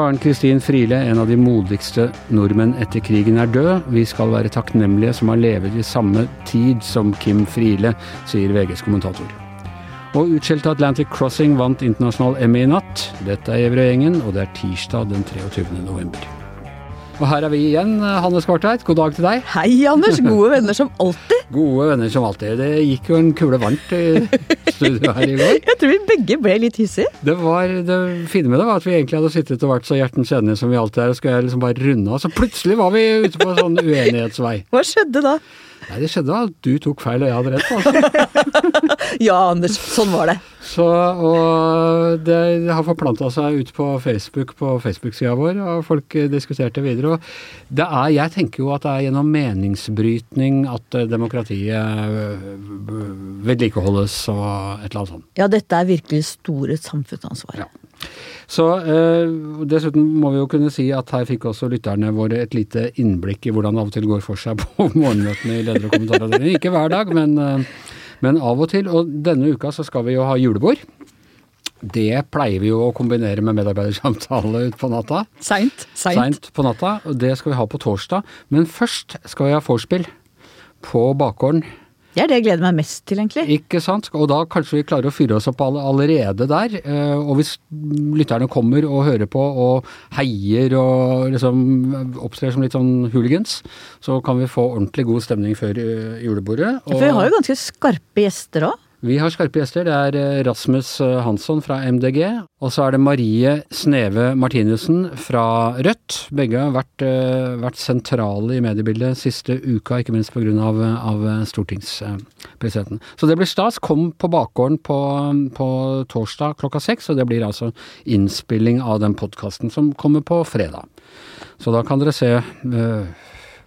Karen Kristin Friele, en av de modigste nordmenn etter krigen, er død. Vi skal være takknemlige som har levet i samme tid som Kim Friele, sier VGs kommentator. Og utskjelte Atlantic Crossing vant internasjonal Emmy i natt. Dette er Gjevrøy-gjengen, og det er tirsdag den 23. november. Og her er vi igjen, Hanne Skartveit. God dag til deg. Hei, Anders. Gode venner som alltid. Gode venner som alltid. Det gikk jo en kule varmt i studio her i går. Jeg tror vi begge ble litt hissige. Det var det fine med det var at vi egentlig hadde sittet og vært så hjertens enige som vi alltid er, og skulle liksom bare runde av. Så plutselig var vi ute på en sånn uenighetsvei. Hva skjedde da? Nei, det skjedde at du tok feil og jeg hadde rett. Altså. Ja, Anders. Sånn var det. Så, og det har forplanta seg ut på Facebook, på Facebook-sida vår, og folk diskuterte videre. Og det er, jeg tenker jo at det er gjennom meningsbrytning at eh, demokratiet vedlikeholdes og et eller annet sånt. Ja, dette er virkelig store samfunnsansvar. Ja. Så eh, Dessuten må vi jo kunne si at her fikk også lytterne våre et lite innblikk i hvordan det av og til går for seg på morgenmøtene i leder- og kommentaravdelingen. Ikke hver dag, men, eh, men av og til. Og denne uka så skal vi jo ha julebord. Det pleier vi jo å kombinere med medarbeidersamtale utpå natta. Seint. Seint. Seint på natta. og Det skal vi ha på torsdag. Men først skal vi ha vorspiel på bakgården. Det er det jeg gleder meg mest til, egentlig. Ikke sant? Og da kanskje vi klarer å fyre oss opp allerede der. Eh, Og hvis lytterne kommer og hører på og heier og liksom opptrer som litt sånn hooligans, så kan vi få ordentlig god stemning før julebordet. julebordet. For vi har jo ganske skarpe gjester òg. Vi har skarpe gjester. Det er eh, Rasmus eh, Hansson fra MDG. Og så er det Marie Sneve Martinussen fra Rødt. Begge har vært, eh, vært sentrale i mediebildet siste uka, ikke minst pga. Av, av stortingspresidenten. Så det blir stas. Kom på bakgården på, på torsdag klokka seks, og det blir altså innspilling av den podkasten som kommer på fredag. Så da kan dere se eh,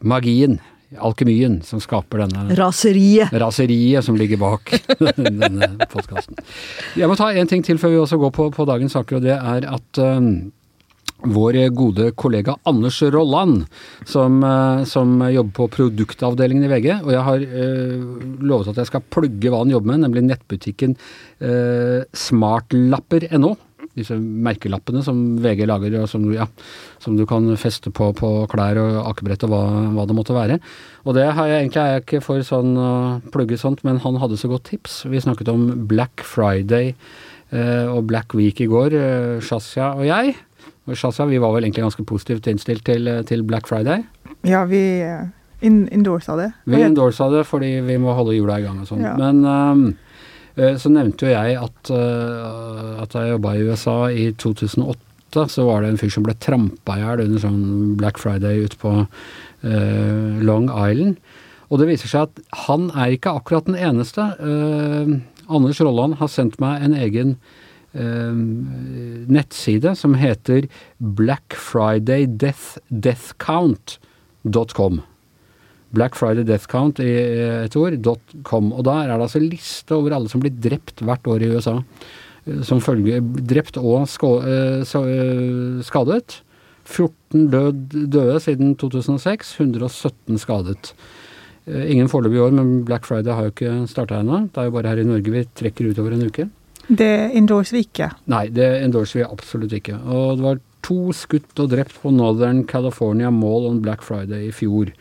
magien, alkemien, som skaper denne Raseriet. raseriet som ligger bak denne podkasten. Jeg må ta en ting til før vi også går på, på dagens saker, og det er at um, vår gode kollega Anders Rolland, som, uh, som jobber på produktavdelingen i VG, og jeg har uh, lovet at jeg skal plugge hva han jobber med, nemlig nettbutikken uh, smartlapper.no disse merkelappene som VG lager, og som, ja, som du kan feste på, på klær og akebrett og hva, hva, det måtte være. Og det har jeg egentlig er jeg ikke for sånn å plugge sånt, men han hadde så godt tips. Vi snakket om Black Friday eh, og Black Week i går, eh, Shazia og jeg. Og Shazia, vi var vel egentlig ganske positivt innstilt til, til Black Friday. Ja, vi eh, in endorsa det. Vi endorsa det fordi vi må holde jula i gang og sånn. Ja. Men um, så nevnte jo jeg at, uh, at jeg jobba i USA i 2008, så var det en fyr som ble trampa i hjel under sånn Black Friday ute på uh, Long Island. Og det viser seg at han er ikke akkurat den eneste. Uh, Anders Rolland har sendt meg en egen nettside som heter blackfridaydeathcount.com. Black Friday Death Count i et ord, .com. Og der er det altså liste over alle som blir drept hvert år i USA. Som følge Drept og skadet. 14 død, døde siden 2006, 117 skadet. Ingen foreløpig år, men Black Friday har jo ikke starta ennå. Det er jo bare her i Norge vi trekker utover en uke. Det endorser vi ikke. Nei, det endorser vi absolutt ikke. Og det var to skutt og drept på Northern California Mall on Black Friday i fjor.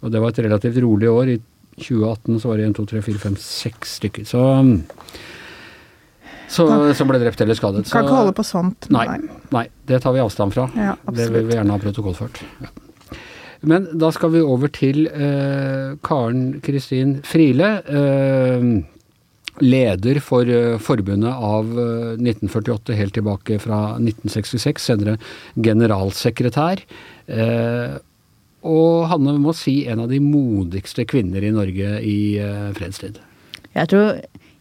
Og det var et relativt rolig år. I 2018 så var det 1, 2, 3, 4, 5, 6 stykker. Så, så som ble drept eller skadet. Kan ikke holde på sånt. Nei, nei, det tar vi avstand fra. Ja, det vil vi gjerne ha protokollført. Ja. Men da skal vi over til eh, Karen Kristin Friele. Eh, leder for eh, forbundet av uh, 1948 helt tilbake fra 1966, senere generalsekretær. Uh, og Hanne må si en av de modigste kvinner i Norge i fredstid. Jeg tror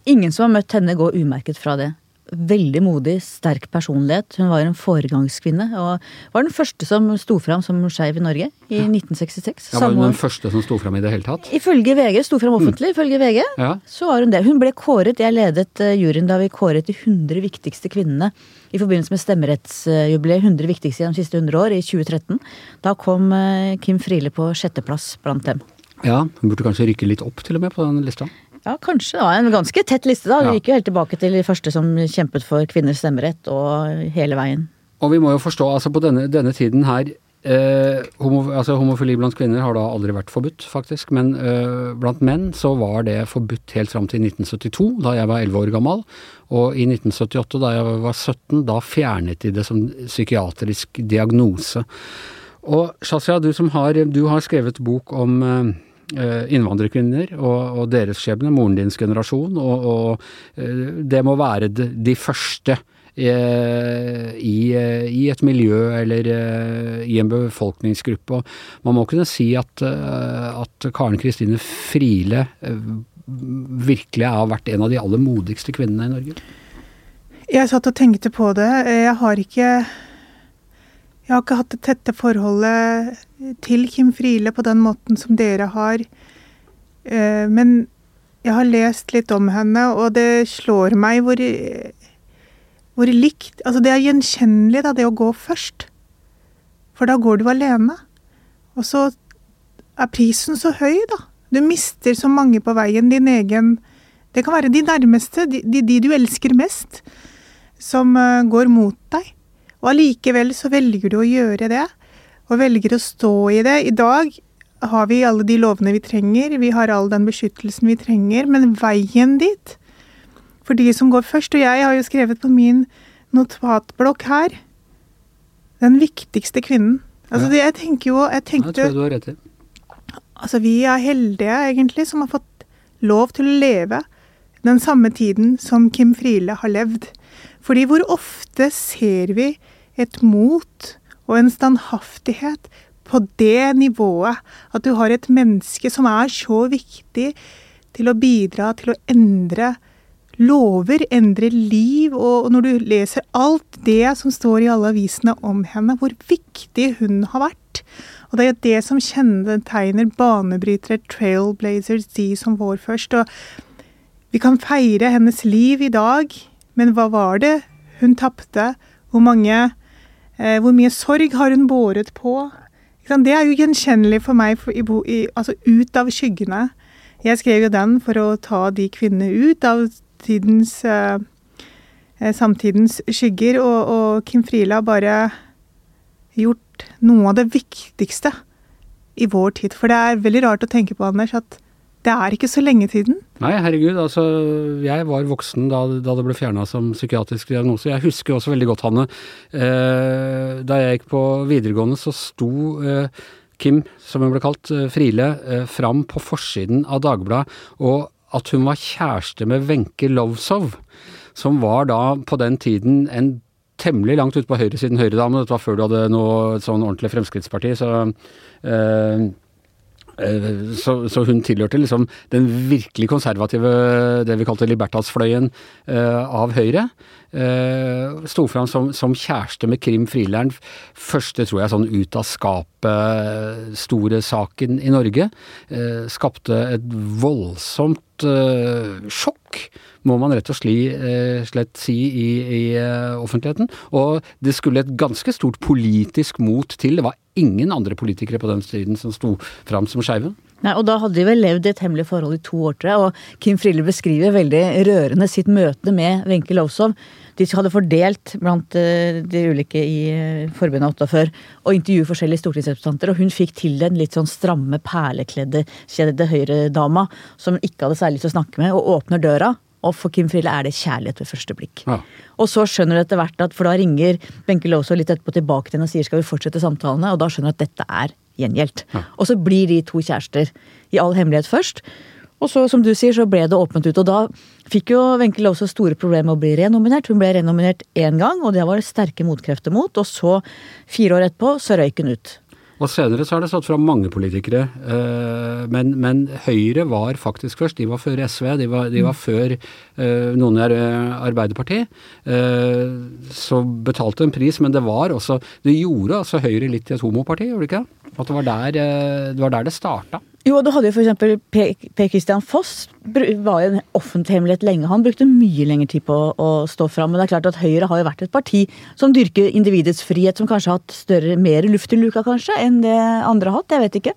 ingen som har møtt henne går umerket fra det. Veldig modig, sterk personlighet. Hun var en foregangskvinne. Og var den første som sto fram som skeiv i Norge i 1966. Ja, var hun den første som sto fram i det hele tatt? Ifølge VG. Sto fram offentlig, ifølge VG. Ja. Så var hun det. Hun ble kåret, jeg ledet juryen da vi kåret de 100 viktigste kvinnene i forbindelse med stemmerettsjubileet 100 viktigste gjennom de siste 100 år, i 2013. Da kom Kim Friele på sjetteplass blant dem. Ja, hun burde kanskje rykke litt opp til og med på den lista. Ja, kanskje. Det var en ganske tett liste, da. Ja. Vi gikk jo helt tilbake til de første som kjempet for kvinners stemmerett, og hele veien. Og vi må jo forstå, altså på denne, denne tiden her eh, homo, altså Homofili blant kvinner har da aldri vært forbudt, faktisk. Men eh, blant menn så var det forbudt helt fram til 1972, da jeg var 11 år gammel. Og i 1978, da jeg var 17, da fjernet de det som psykiatrisk diagnose. Og Shazia, du som har, du har skrevet bok om eh, innvandrerkvinner og, og deres skjebne, moren dins generasjon, og, og eh, det må være de, første eh, i, eh, i et miljø eller eh, i en befolkningsgruppe. Og man må kunne si at, eh, at Karen Kristine Friele eh, virkelig har vært en av de aller modigste kvinnene i Norge. Jeg satt og tenkte på det. Jeg har ikke Jeg har ikke hatt det tette forholdet til Kim Friele på den måten som dere har. Eh, Men jeg har lest litt om henne, og det slår meg hvor, hvor likt Altså, det er gjenkjennelig, da, det å gå først. For da går du alene. Og så er prisen så høy, da. Du mister så mange på veien. Din egen Det kan være de nærmeste, de, de, du elsker mest, som eh, går mot deg. Og allikevel så velger du å gjøre det, og velger å stå i det. I dag har vi alle de lovene vi trenger, vi har all den beskyttelsen vi trenger, men veien dit For de som går først, og jeg har jo skrevet på min notatblokk her Den viktigste kvinnen. Altså, det, jeg tenker jo jeg tenkte, tror jeg du har rett i. Altså, vi er heldige, egentlig, som har fått lov til å leve den samme tiden som Kim Friele har levd. Fordi hvor ofte ser vi et mot og en standhaftighet på det nivået at du har et menneske som er så viktig til å bidra til å endre lover, endre liv, og når du leser alt det som står i alle avisene om henne, hvor viktig hun har vært. Og det er jo det som kjennetegner banebrytere, trailblazers, de som vår først. Og vi kan feire hennes liv i dag, men hva var det hun tapte? Hvor mange eh, Hvor mye sorg har hun båret på? Det er jo gjenkjennelig for meg, for, i, i, altså ut av skyggene. Jeg skrev jo den for å ta de kvinnene ut av tidens eh, eh, samtidens skygger, og, og Kim Friele har bare gjort noe av det viktigste i vår tid. For det er veldig rart å tenke på, Anders, at det er ikke så lenge siden. Nei, herregud, altså jeg var voksen da, da det ble fjerna som psykiatrisk diagnose. Jeg husker også veldig godt, Hanne, eh, da jeg gikk på videregående så sto eh, Kim, som hun ble kalt, eh, Friele, eh, fram på forsiden av Dagbladet, og at hun var kjæreste med Wenche Lovsov, som var da på den tiden en temmelig langt ute på høyresiden høyredame. Dette var før du hadde noe sånn ordentlig Fremskrittsparti, så eh, Så, så hun tilhørte liksom den virkelig konservative, det vi kalte libertasfløyen eh, av Høyre. Eh, sto fram som, som kjæreste med Krim Frielern. Første, tror jeg, sånn ut av skapet store saken i Norge. Eh, skapte et voldsomt eh, sjokk, må man rett og eh, slett si, i, i eh, offentligheten. Og det skulle et ganske stort politisk mot til. Det var ingen andre politikere på den tiden som sto fram som skeive. Nei, og da hadde de vel levd i et hemmelig forhold i to år, tror jeg. Og Kim Frille beskriver veldig rørende sitt møte med Wenche Lowzow. De hadde fordelt blant eh, de ulike i eh, forbundet 48 og intervjuet forskjellige stortingsrepresentanter, og hun fikk til den litt sånn stramme, perlekledde, kjedede høyredama som hun ikke hadde særlig lyst til å snakke med, og åpner døra. Og for Kim Friele er det kjærlighet ved første blikk. Ja. Og så skjønner du etter hvert at, for da ringer Benke Lowzow litt etterpå tilbake til henne og sier skal vi fortsette samtalene, og da skjønner du at dette er gjengjeldt. Og så blir de to kjærester i all hemmelighet først. Og så, som du sier, så ble det åpent ut. Og da fikk jo Wenche Lowzow store problemer med å bli renominert. Hun ble renominert én gang, og det var det sterke motkrefter mot. Og så, fire år etterpå, så røyk hun ut. Og senere så har det stått fram mange politikere, eh, men, men Høyre var faktisk først. De var før SV, de var, de var før eh, noen i Arbeiderpartiet. Eh, så betalte en pris, men det var også Det gjorde altså Høyre litt til et homoparti, gjorde det ikke? At det var der det, var der det starta. Jo, du hadde jo eksempel Per Per Christian Foss var jo en offentlig hemmelighet lenge. Han brukte mye lengre tid på å, å stå fram. Men det er klart at Høyre har jo vært et parti som dyrker individets frihet, som kanskje har hatt større, mer luft i luka kanskje, enn det andre har hatt. Jeg vet ikke.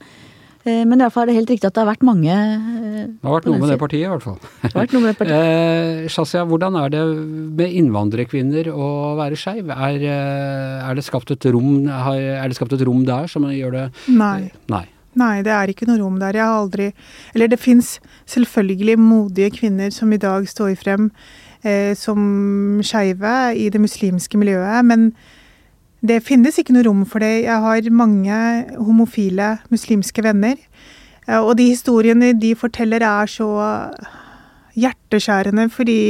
Eh, Men i hvert fall er det helt riktig at det har vært mange eh, Det har vært noe med det partiet, i hvert fall. Det har vært noe med det partiet. Eh, Shazia, hvordan er det med innvandrerkvinner å være skeiv? Er, er det skapt et rom der som gjør det Nei. Nei. Nei, det er ikke noe rom der. Jeg har aldri Eller det fins selvfølgelig modige kvinner som i dag står frem eh, som skeive i det muslimske miljøet, men det finnes ikke noe rom for det. Jeg har mange homofile muslimske venner, eh, og de historiene de forteller er så hjerteskjærende fordi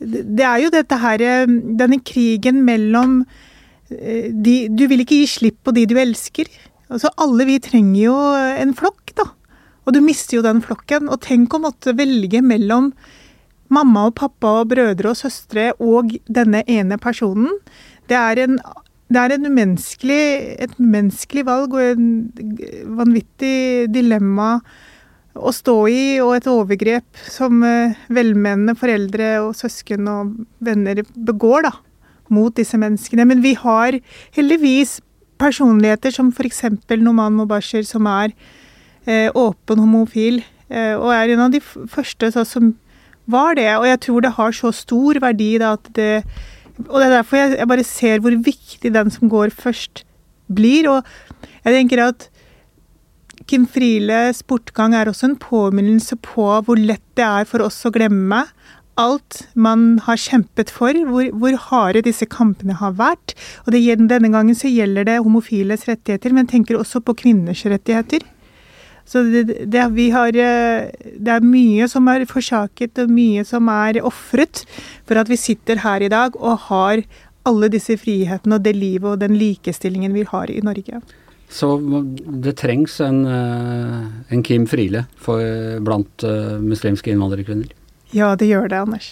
det er jo dette her eh, Denne krigen mellom eh, de, Du vil ikke gi slipp på de du elsker. Altså, alle vi trenger jo en flokk, da. Og du mister jo den flokken. Og tenk å måtte velge mellom mamma og pappa og brødre og søstre og denne ene personen. Det er en det er en umenneskelig, et umenneskelig valg og en vanvittig dilemma å stå i, og et overgrep som eh, velmenende foreldre og søsken og venner begår da, mot disse menneskene. Men vi har heldigvis personligheter som f.eks. Noman Mobasher, som er eh, åpen homofil, eh, og er en av de første så, som var det. Og jeg tror det har så stor verdi da, at det Og det er derfor jeg, jeg bare ser hvor viktig den som går først, blir. Og jeg tenker at Kim Frieles bortgang er også en påminnelse på hvor lett det er for oss å glemme alt man har kjempet for, hvor, hvor harde disse kampene har vært. Og det, denne gangen så gjelder det homofiles rettigheter, men tenker også på kvinners rettigheter. Så det, det, har, eh, det er mye som er forsaket, og mye som er ofret for at vi sitter her i dag og har alle disse frihetene og det livet og den likestillingen vi har i Norge. Så det trengs en, eh, en Kim Friele blant eh, muslimske innvandrerkvinner. Ja, det gjør det, Anders.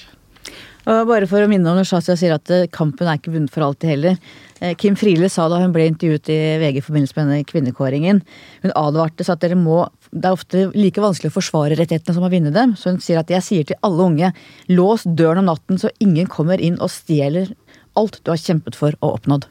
Og bare for å minne om når Shazia sier at eh, kampen er ikke vunnet for alltid heller. Eh, Kim Friele sa da hun ble intervjuet i VG i forbindelse med denne kvinnekåringen, hun advarte så at dere må det er ofte like vanskelig å forsvare rettighetene som å vinne dem. Så hun sier at jeg sier til alle unge, lås døren om natten så ingen kommer inn og stjeler alt du har kjempet for og oppnådd.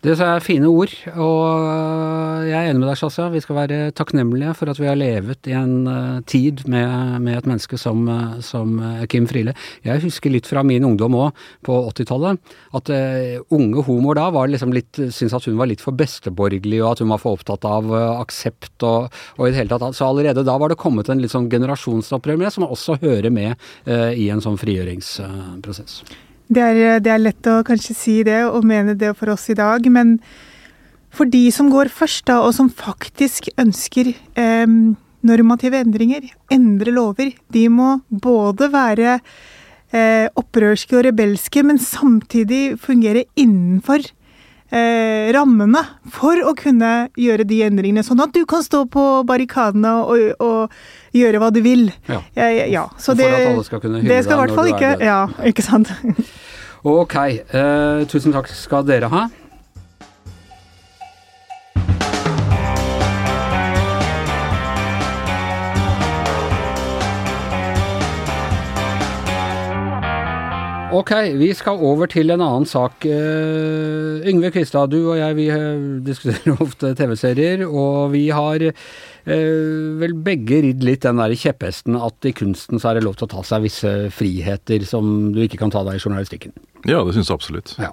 Det er fine ord, og jeg er enig med deg, Shazia. Vi skal være takknemlige for at vi har levet i en eh, tid med, med et menneske som, eh, som eh, Kim Friele. Jeg husker litt fra min ungdom òg, på 80-tallet, at eh, unge homoer da var liksom litt, syntes at hun var litt for besteborgerlig, og at hun var for opptatt av eh, aksept og, og i det hele tatt. Så allerede da var det kommet en litt sånn generasjonsopprør med, som også hører med eh, i en sånn frigjøringsprosess. Det er, det er lett å kanskje si det og mene det for oss i dag, men for de som går først, da, og som faktisk ønsker eh, normative endringer, endre lover, de må både være eh, opprørske og rebelske, men samtidig fungere innenfor eh, rammene for å kunne gjøre de endringene, sånn at du kan stå på barrikadene og, og gjøre hva du vil. Ja. Ja, ja, Så det, For at alle skal kunne hylle deg når du er ikke død. Ja, ikke sant. Ok, eh, tusen takk skal dere ha. Ok, vi skal over til en annen sak. Uh, Yngve Kvistad, du og jeg vi eh, diskuterer ofte TV-serier, og vi har uh, vel begge ridd litt den der kjepphesten at i kunsten så er det lov til å ta seg visse friheter som du ikke kan ta deg i journalistikken. Ja, det syns jeg absolutt. Ja.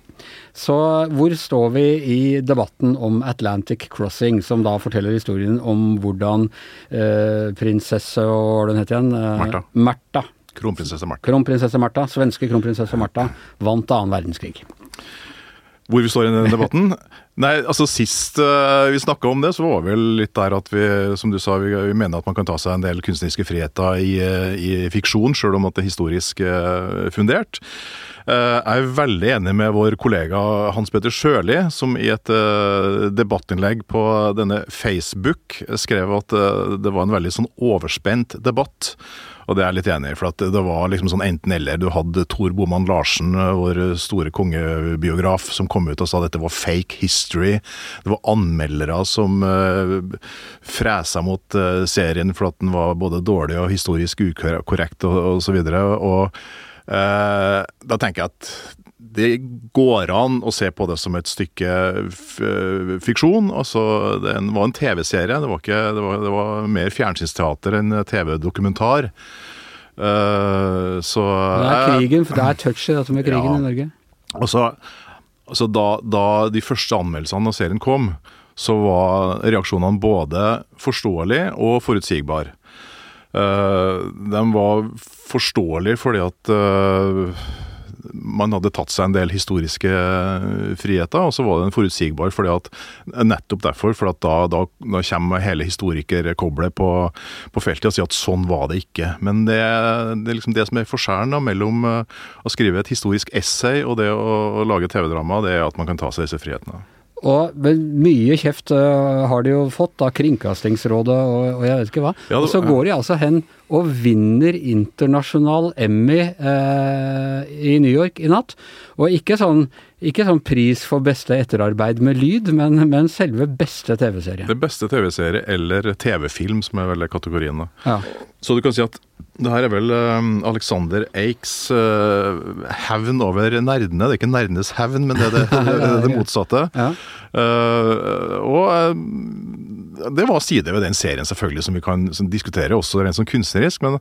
Så hvor står vi i debatten om Atlantic Crossing, som da forteller historien om hvordan uh, prinsesse og hva den heter igjen? Märtha. Märtha. Kronprinsesse Märtha. Kronprinsesse Märtha, svenske kronprinsesse Märtha, vant annen verdenskrig. Hvor vi står i den debatten? Nei, altså Sist uh, vi snakka om det, så var vel litt der at vi som du sa, vi, vi mener at man kan ta seg en del kunstneriske friheter i, eh, i fiksjon, sjøl om at det er historisk uh, fundert. Uh, Jeg er veldig enig med vår kollega Hans Petter Sjøli, som i et debattinnlegg på denne Facebook skrev at det var en veldig sånn overspent debatt. Og det er jeg litt enig i, for det var liksom sånn enten-eller. Du hadde Tor Boman Larsen, eh, vår store kongebiograf, som kom ut og sa at dette var fake history. Det var anmeldere som uh, fresa mot uh, serien for at den var både dårlig og historisk ukorrekt og, og så. Og uh, da tenker jeg at det går an å se på det som et stykke fiksjon. Altså, det var en TV-serie. Det, det, det, var mer fjernsynsteater enn TV-dokumentar. Uh, så Det er krigen, for det er touchet dette med krigen ja. i Norge. Altså, altså da, da, de første anmeldelsene av serien kom, så var reaksjonene både forståelige og forutsigbare. Uh, de var forståelige fordi at uh, man hadde tatt seg en del historiske eh, friheter, og så var den forutsigbar fordi at nettopp derfor. For at da, da, da kommer hele historikerkoblet på, på, feltet og sier at sånn var det ikke. Men det, det er liksom det som er forskjellen mellom eh, å skrive et historisk essay og det å, å lage TV-drama, det er at man kan ta seg disse frihetene. Og mye kjeft uh, har de jo fått av Kringkastingsrådet og, og jeg vet ikke hva. Ja, og så går de altså hen og vinner internasjonal Emmy uh, i New York i natt. Og ikke sånn, ikke sånn pris for beste etterarbeid med lyd, men, men selve beste TV-serie. Det beste TV-serie eller TV-film, som er vel kategorien. Ja. Så du kan si at det her er vel uh, Alexander Eiks uh, hevn over nerdene. Det er ikke nerdenes hevn, men det er det, det, det, det motsatte. Ja. Uh, og det var sider ved den serien selvfølgelig som vi kan som diskutere, også rent sånn kunstnerisk, men,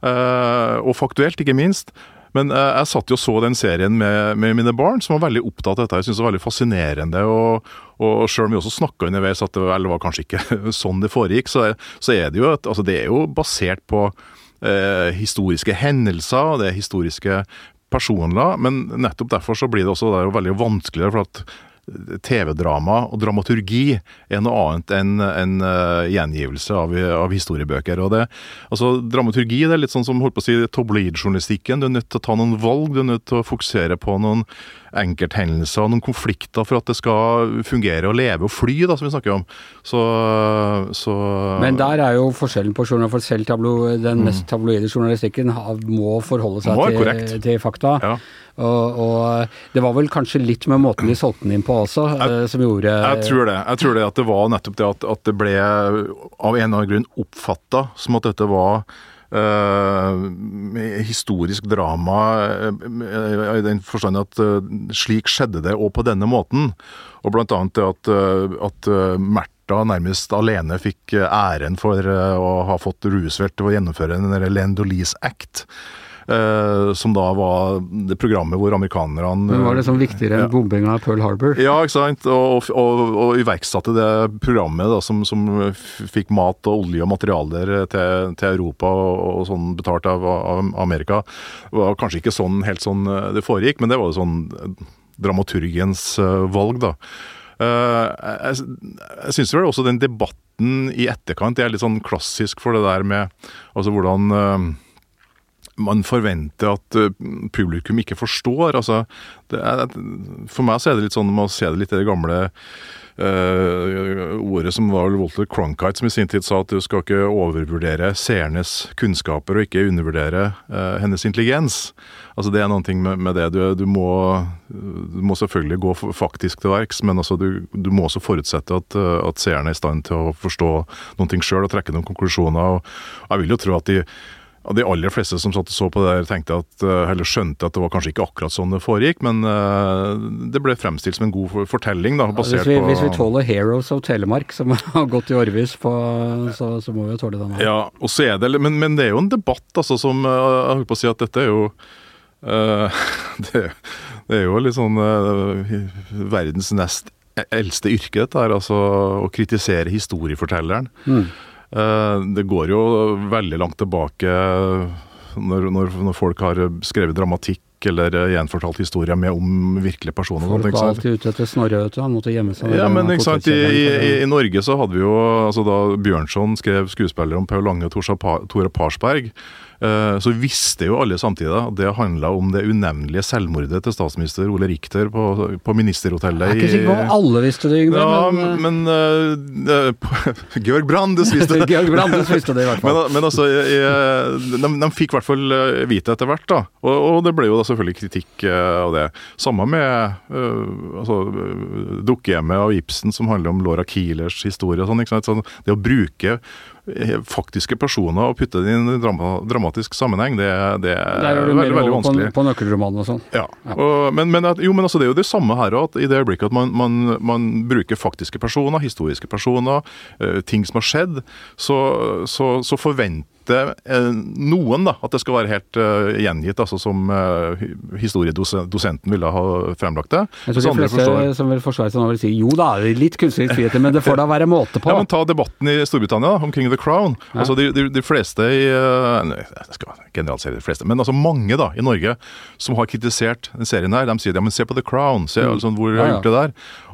og faktuelt, ikke minst. Men jeg satt jo og så den serien med, med, mine barn, som var veldig opptatt av dette. Jeg syntes det var veldig fascinerende. Og, og selv om vi også snakka underveis at det var kanskje ikke sånn det foregikk, så, så er det jo, et, altså det er jo basert på eh, historiske hendelser, det er historiske personer, men nettopp derfor så blir det også det veldig vanskeligere. for at TV-drama og dramaturgi er noe annet enn en, uh, gjengivelse av, av, historiebøker. og det, altså Dramaturgi det er litt sånn som holdt på å si tabloidjournalistikken. Du er nødt til å ta noen valg, du er nødt til å fokusere på noen enkelthendelser, noen konflikter for at det skal fungere og leve og fly, da, som vi snakker om. Så, så Men der er jo forskjellen på journal, for selv tablo, den mm. mest tabloide journalistikken må forholde seg må til, til, fakta. Ja. Og, og, det var vel kanskje litt med måten de solgte den inn på også, jeg, eh, som gjorde Jeg tror det. Jeg tror det at det var nettopp det at, at det ble av en eller annen grunn oppfatta som at dette var Uh, historisk drama uh, i den forstand at uh, slik skjedde det, og på denne måten. Og blant annet det at, at Märtha nærmest alene fikk æren for å ha fått Roosevelt til å gjennomføre den Lend Lease Act. Eh, som da var det programmet hvor amerikanerne Men Var det sånn viktigere enn bombinga av Pearl Harbor? Ja, ikke sant. Og, og, og iverksatte det programmet da, som, som, fikk mat og olje og materialer til, til Europa og, sånn betalt av, av, Amerika. Det var kanskje ikke sånn helt sånn eh, det foregikk, men det var jo sånn dramaturgens uh, valg, da. Jeg jeg syns vel også den debatten i etterkant er litt sånn klassisk for det der med altså hvordan man forventer at uh, publikum ikke forstår. Altså, er, for meg så er det litt sånn, man ser det litt i det gamle uh, ordet som var Walter Cronkite som i sin tid sa at du skal ikke overvurdere seernes kunnskaper og ikke undervurdere uh, hennes intelligens. Altså Det er noe med, med det. Du, du, må, du, må, selvfølgelig gå faktisk til verks, men altså du, du, må også forutsette at, at seerne er i stand til å forstå noen ting sjøl og trekke noen konklusjoner. Og jeg vil jo tro at de og De aller fleste som satt og så på det der, tenkte at, eh, eller skjønte at det var kanskje ikke akkurat sånn det foregikk, men uh, det ble fremstilt som en god fortelling. da, basert ja, hvis, vi, på... Hvis vi tåler Heroes of Telemark, som har gått i årevis på, så, så, må vi jo tåle den. Ja, og så er det, men, men, det er jo en debatt altså, som uh, Jeg holdt på å si at dette er jo uh, det, det, er jo litt sånn verdens nest eldste yrke, dette her. Altså å kritisere historiefortelleren. Mm. Eh, det går jo veldig langt tilbake når, når, når folk har skrevet dramatikk eller gjenfortalt historier med om virkelige personer. Folk var alltid ute etter Snorre, vet du. Han måtte gjemme seg. Ja, men ikke sant. I, i, I, Norge så hadde vi jo altså Da Bjørnson skrev skuespiller om Paul Lange og Tore Parsberg, så visste jo alle samtidig at det handla om det unevnelige selvmordet til statsminister Ole Richter på, på ministerhotellet i Jeg er ikke sikker på om alle visste det, Yngve. Ja, men, men uh, Georg Brandes visste det. Georg Brandes visste det i hvert fall. Men, men altså, jeg, de, de, fikk i hvert fall vite etter hvert, da. Og, og, det ble jo da selvfølgelig kritikk av det. Samme med uh, altså, dukkehjemmet av Ibsen som handler om Laura Kielers historie og sånn. det å bruke faktiske personer og putte det i en drama, dramatisk sammenheng, det, det er mer veldig, veldig vanskelig. på, på nøkkelromanen og sånn. Ja, Ja. Og, men, men, at, jo, men altså, det er jo det samme her at I det øyeblikket at man, man, man bruker faktiske personer, historiske personer, eh, ting som har skjedd, så, så, så forventer eh, noen da, at det skal være helt eh, gjengitt, altså som uh, historiedosenten ville ha fremlagt det. Jeg tror de fleste forstår- som vil forsvare seg nå, vil si jo da, litt kunstnerisk frihet, men det får da være måte på. Ja, men Ta debatten i Storbritannia da, omkring The Crown. Ja. Altså de, de, de fleste i eh, nei, Jeg skal generalisere de fleste, men altså mange da i Norge som har kritisert den serien her, de sier ja, men se på The Crown, se Mm. altså, hvor de har gjort det der.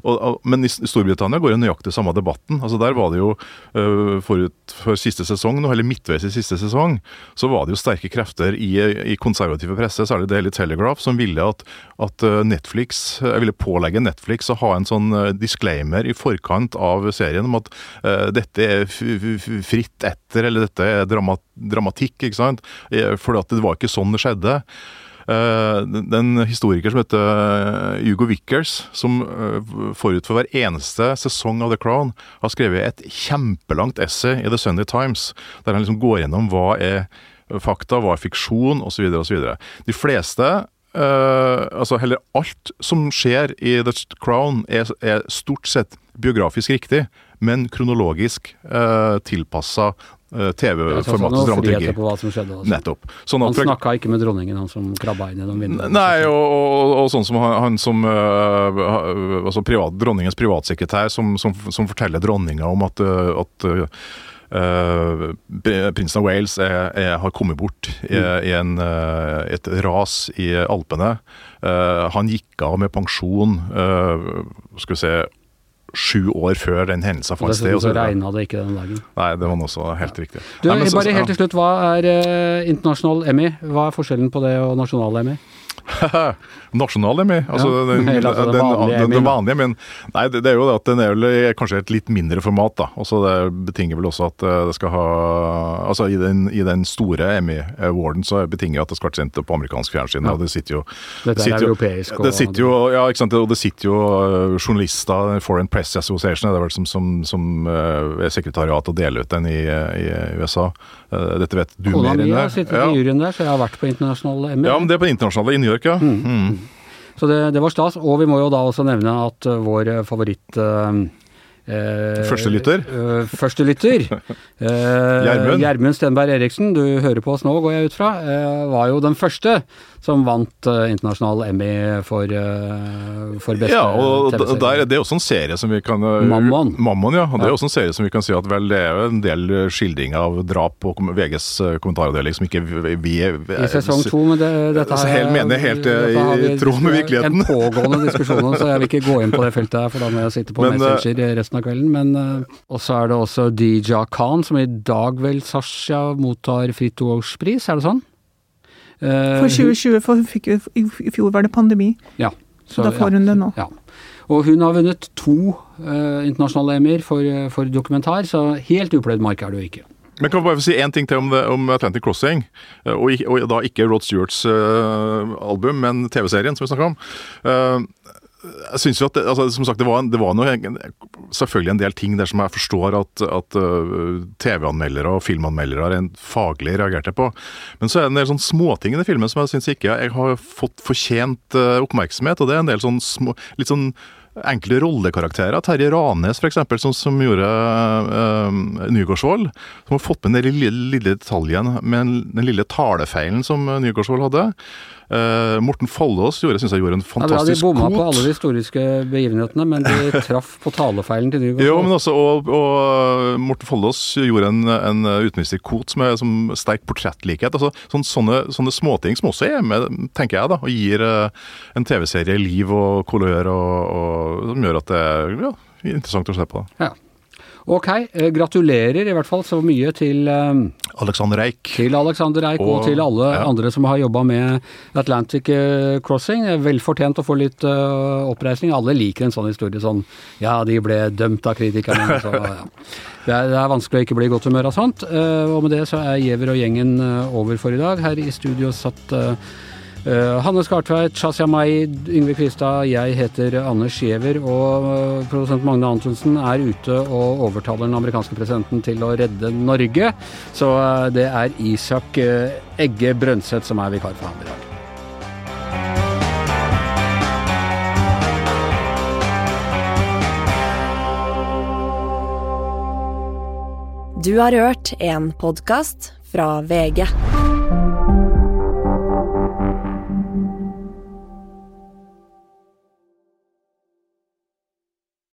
Og, men i Storbritannia går det nøyaktig samme debatten. Altså Der var det jo øh, forut for siste sesong, nå, eller midtveis i siste sesong, så var det jo sterke krefter i, i konservative presse, særlig Daily Telegraph, som ville at, at øh, Netflix Jeg ville pålegge Netflix å ha en sånn øh, disclaimer i forkant av serien om at uh, dette er fritt etter, eller dette er drama dramatikk, ikke sant? Fordi For at det var ikke sånn det skjedde. Eh, den- historiker som heter eh, Hugo Vickers, som eh, forut for hver eneste sesong av The Crown har skrevet et kjempelangt essay i The Sunday Times, der han liksom går gjennom hva er fakta, hva er fiksjon, osv. osv. De fleste Uh, altså heller alt som skjer i The Crown, er, er stort sett biografisk riktig, men kronologisk uh, tilpassa sånn TV-formatets dramaturgi. skjedde. Nettopp. Sånn at han snakka ikke med dronningen, han som krabba inn gjennom vinduet. Nei, og, og, og sånn som han, han som uh, altså privat, Dronningens privatsekretær som, som, som forteller dronninga om at, øh, at uh, prinsen av Wales er, er, har kommet bort i, i en, et ras i Alpene. Uh, han gikk av med pensjon skal vi se, sju år før den hendelsen fant sted. Dessuten så regna det ikke den dagen. Nei, det var også helt riktig. Du, Nei, så- bare helt til slutt, hva er eh, internasjonal Emmy? Hva er forskjellen på det og nasjonal Emmy? Nasjonal Emmy? Altså, Ja, den, altså den den, vanlige den, vanlige Emmyen. Nei, det, det er jo det at den er vel kanskje et litt mindre format, da. Også det betinger vel også at eh, det skal ha Altså i den, i den store Emmy-awarden så betinger at det skal være sendt på amerikansk fjernsyn. Ja. Og det sitter jo Dette er sitter jo- europeisk og det sitter jo, ja, ikke sant, og det sitter jo øh, journalister, Foreign Press Association, er vel som, som, som øh, er sekretariat og deler ut den i, i USA. Eh, Dette vet du Kona mer mi enn har sittet Ja. i juryen der, så jeg har vært på internasjonal Emmy. ja, men det er på det internasjonale i New York, ja. Mm. Så det, det var stas. Og vi må jo da også nevne at vår favoritt uh, eh, Førstelytter. eh, førstelytter. eh, Gjermund. Gjermund Stenberg Eriksen, du hører på oss nå, går jeg ut fra, eh, var jo den første som vant eh, internasjonal Emmy for, eh, for beste Ja, og der, det er også en serie som vi kan øh, Mammon. Mammon, ja. Og det er også en serie som vi kan si at vel, det er jo en del skildring av drap kom- VGs kommentaravdeling som ikke vi, vi I sesong to, men det, dette Altså, her helt mener helt, eh, dette i tråd med virkeligheten. En pågående diskusjon så jeg vil ikke gå inn på det feltet her, for da må jeg sitte på Men, eh, Messenger resten av kvelden. Men uh, Og så er det også Dija Khan, som i dag vel, Sasha, mottar Fritt Ords-pris, er det sånn? Uh, For 2020, for hun fikk i fjor var det pandemi, Ja. så da får hun det nå. Ja. Og hun har vunnet to uh, internasjonale Emmy-er for, for dokumentar, så helt upløyd mark er det jo ikke. Men kan vi bare få si én ting til om, det, om Atlantic Crossing? Og, og da ikke Rod Stewarts uh, album, men TV-serien som vi snakka om. Eh, jeg synes jo at det, altså, som sagt, det var, det var noe, selvfølgelig en del ting der som jeg forstår at, at øh, TV-anmeldere og filmanmeldere rent faglig reagerte på. Men så er det en del sånn småting i den filmen som jeg syns ikke jeg har fått fortjent øh, oppmerksomhet. Og det er en del sånn små, litt sånn enkle rollekarakterer. Terje Ranes f.eks., som, som gjorde øh, Nygaardsvold. Som har fått med den lille, lille detaljen med den, lille talefeilen som Nygaardsvold hadde. Uh, Morten Follås gjorde, synes jeg gjorde en fantastisk bra de bomma på alle de historiske begivenhetene, men de traff på talefeilen til Nygaardsvold. Jo, men også, og, og Morten Follås gjorde en, en utenriksminister Koht som er som sterk portrettlikhet. Altså, sånn, sånne, sånne småting som også er med, tenker jeg, da, og gir uh, en TV-serie liv og kolør, og, og, som gjør at det er ja, interessant å se på. Ja. Ok, eh, gratulerer i hvert fall så mye til, eh, Alexander Eik. til Alexander Eik og, Og- til alle ja. andre som har jobba med Atlantic eh, Crossing. Det er Vel fortjent å få litt uh, oppreisning. Alle liker en sånn historie sånn Ja, de ble dømt av kritikerne. Så, ja. det, er, det er vanskelig å ikke bli i godt humør av sånt. Uh, og med det så er Giæver og gjengen over for i dag. Her i studio satt Uh, Hanne Skartveit, Shazia Mai, Yngve Kvistad, jeg heter Anders Giæver, og uh, produsent Magne Antonsen er ute og overtaler den amerikanske presidenten til å redde Norge. Så uh, det er Isak Egge Brønseth som er vikar for ham i dag. Du har hørt en podkast fra VG.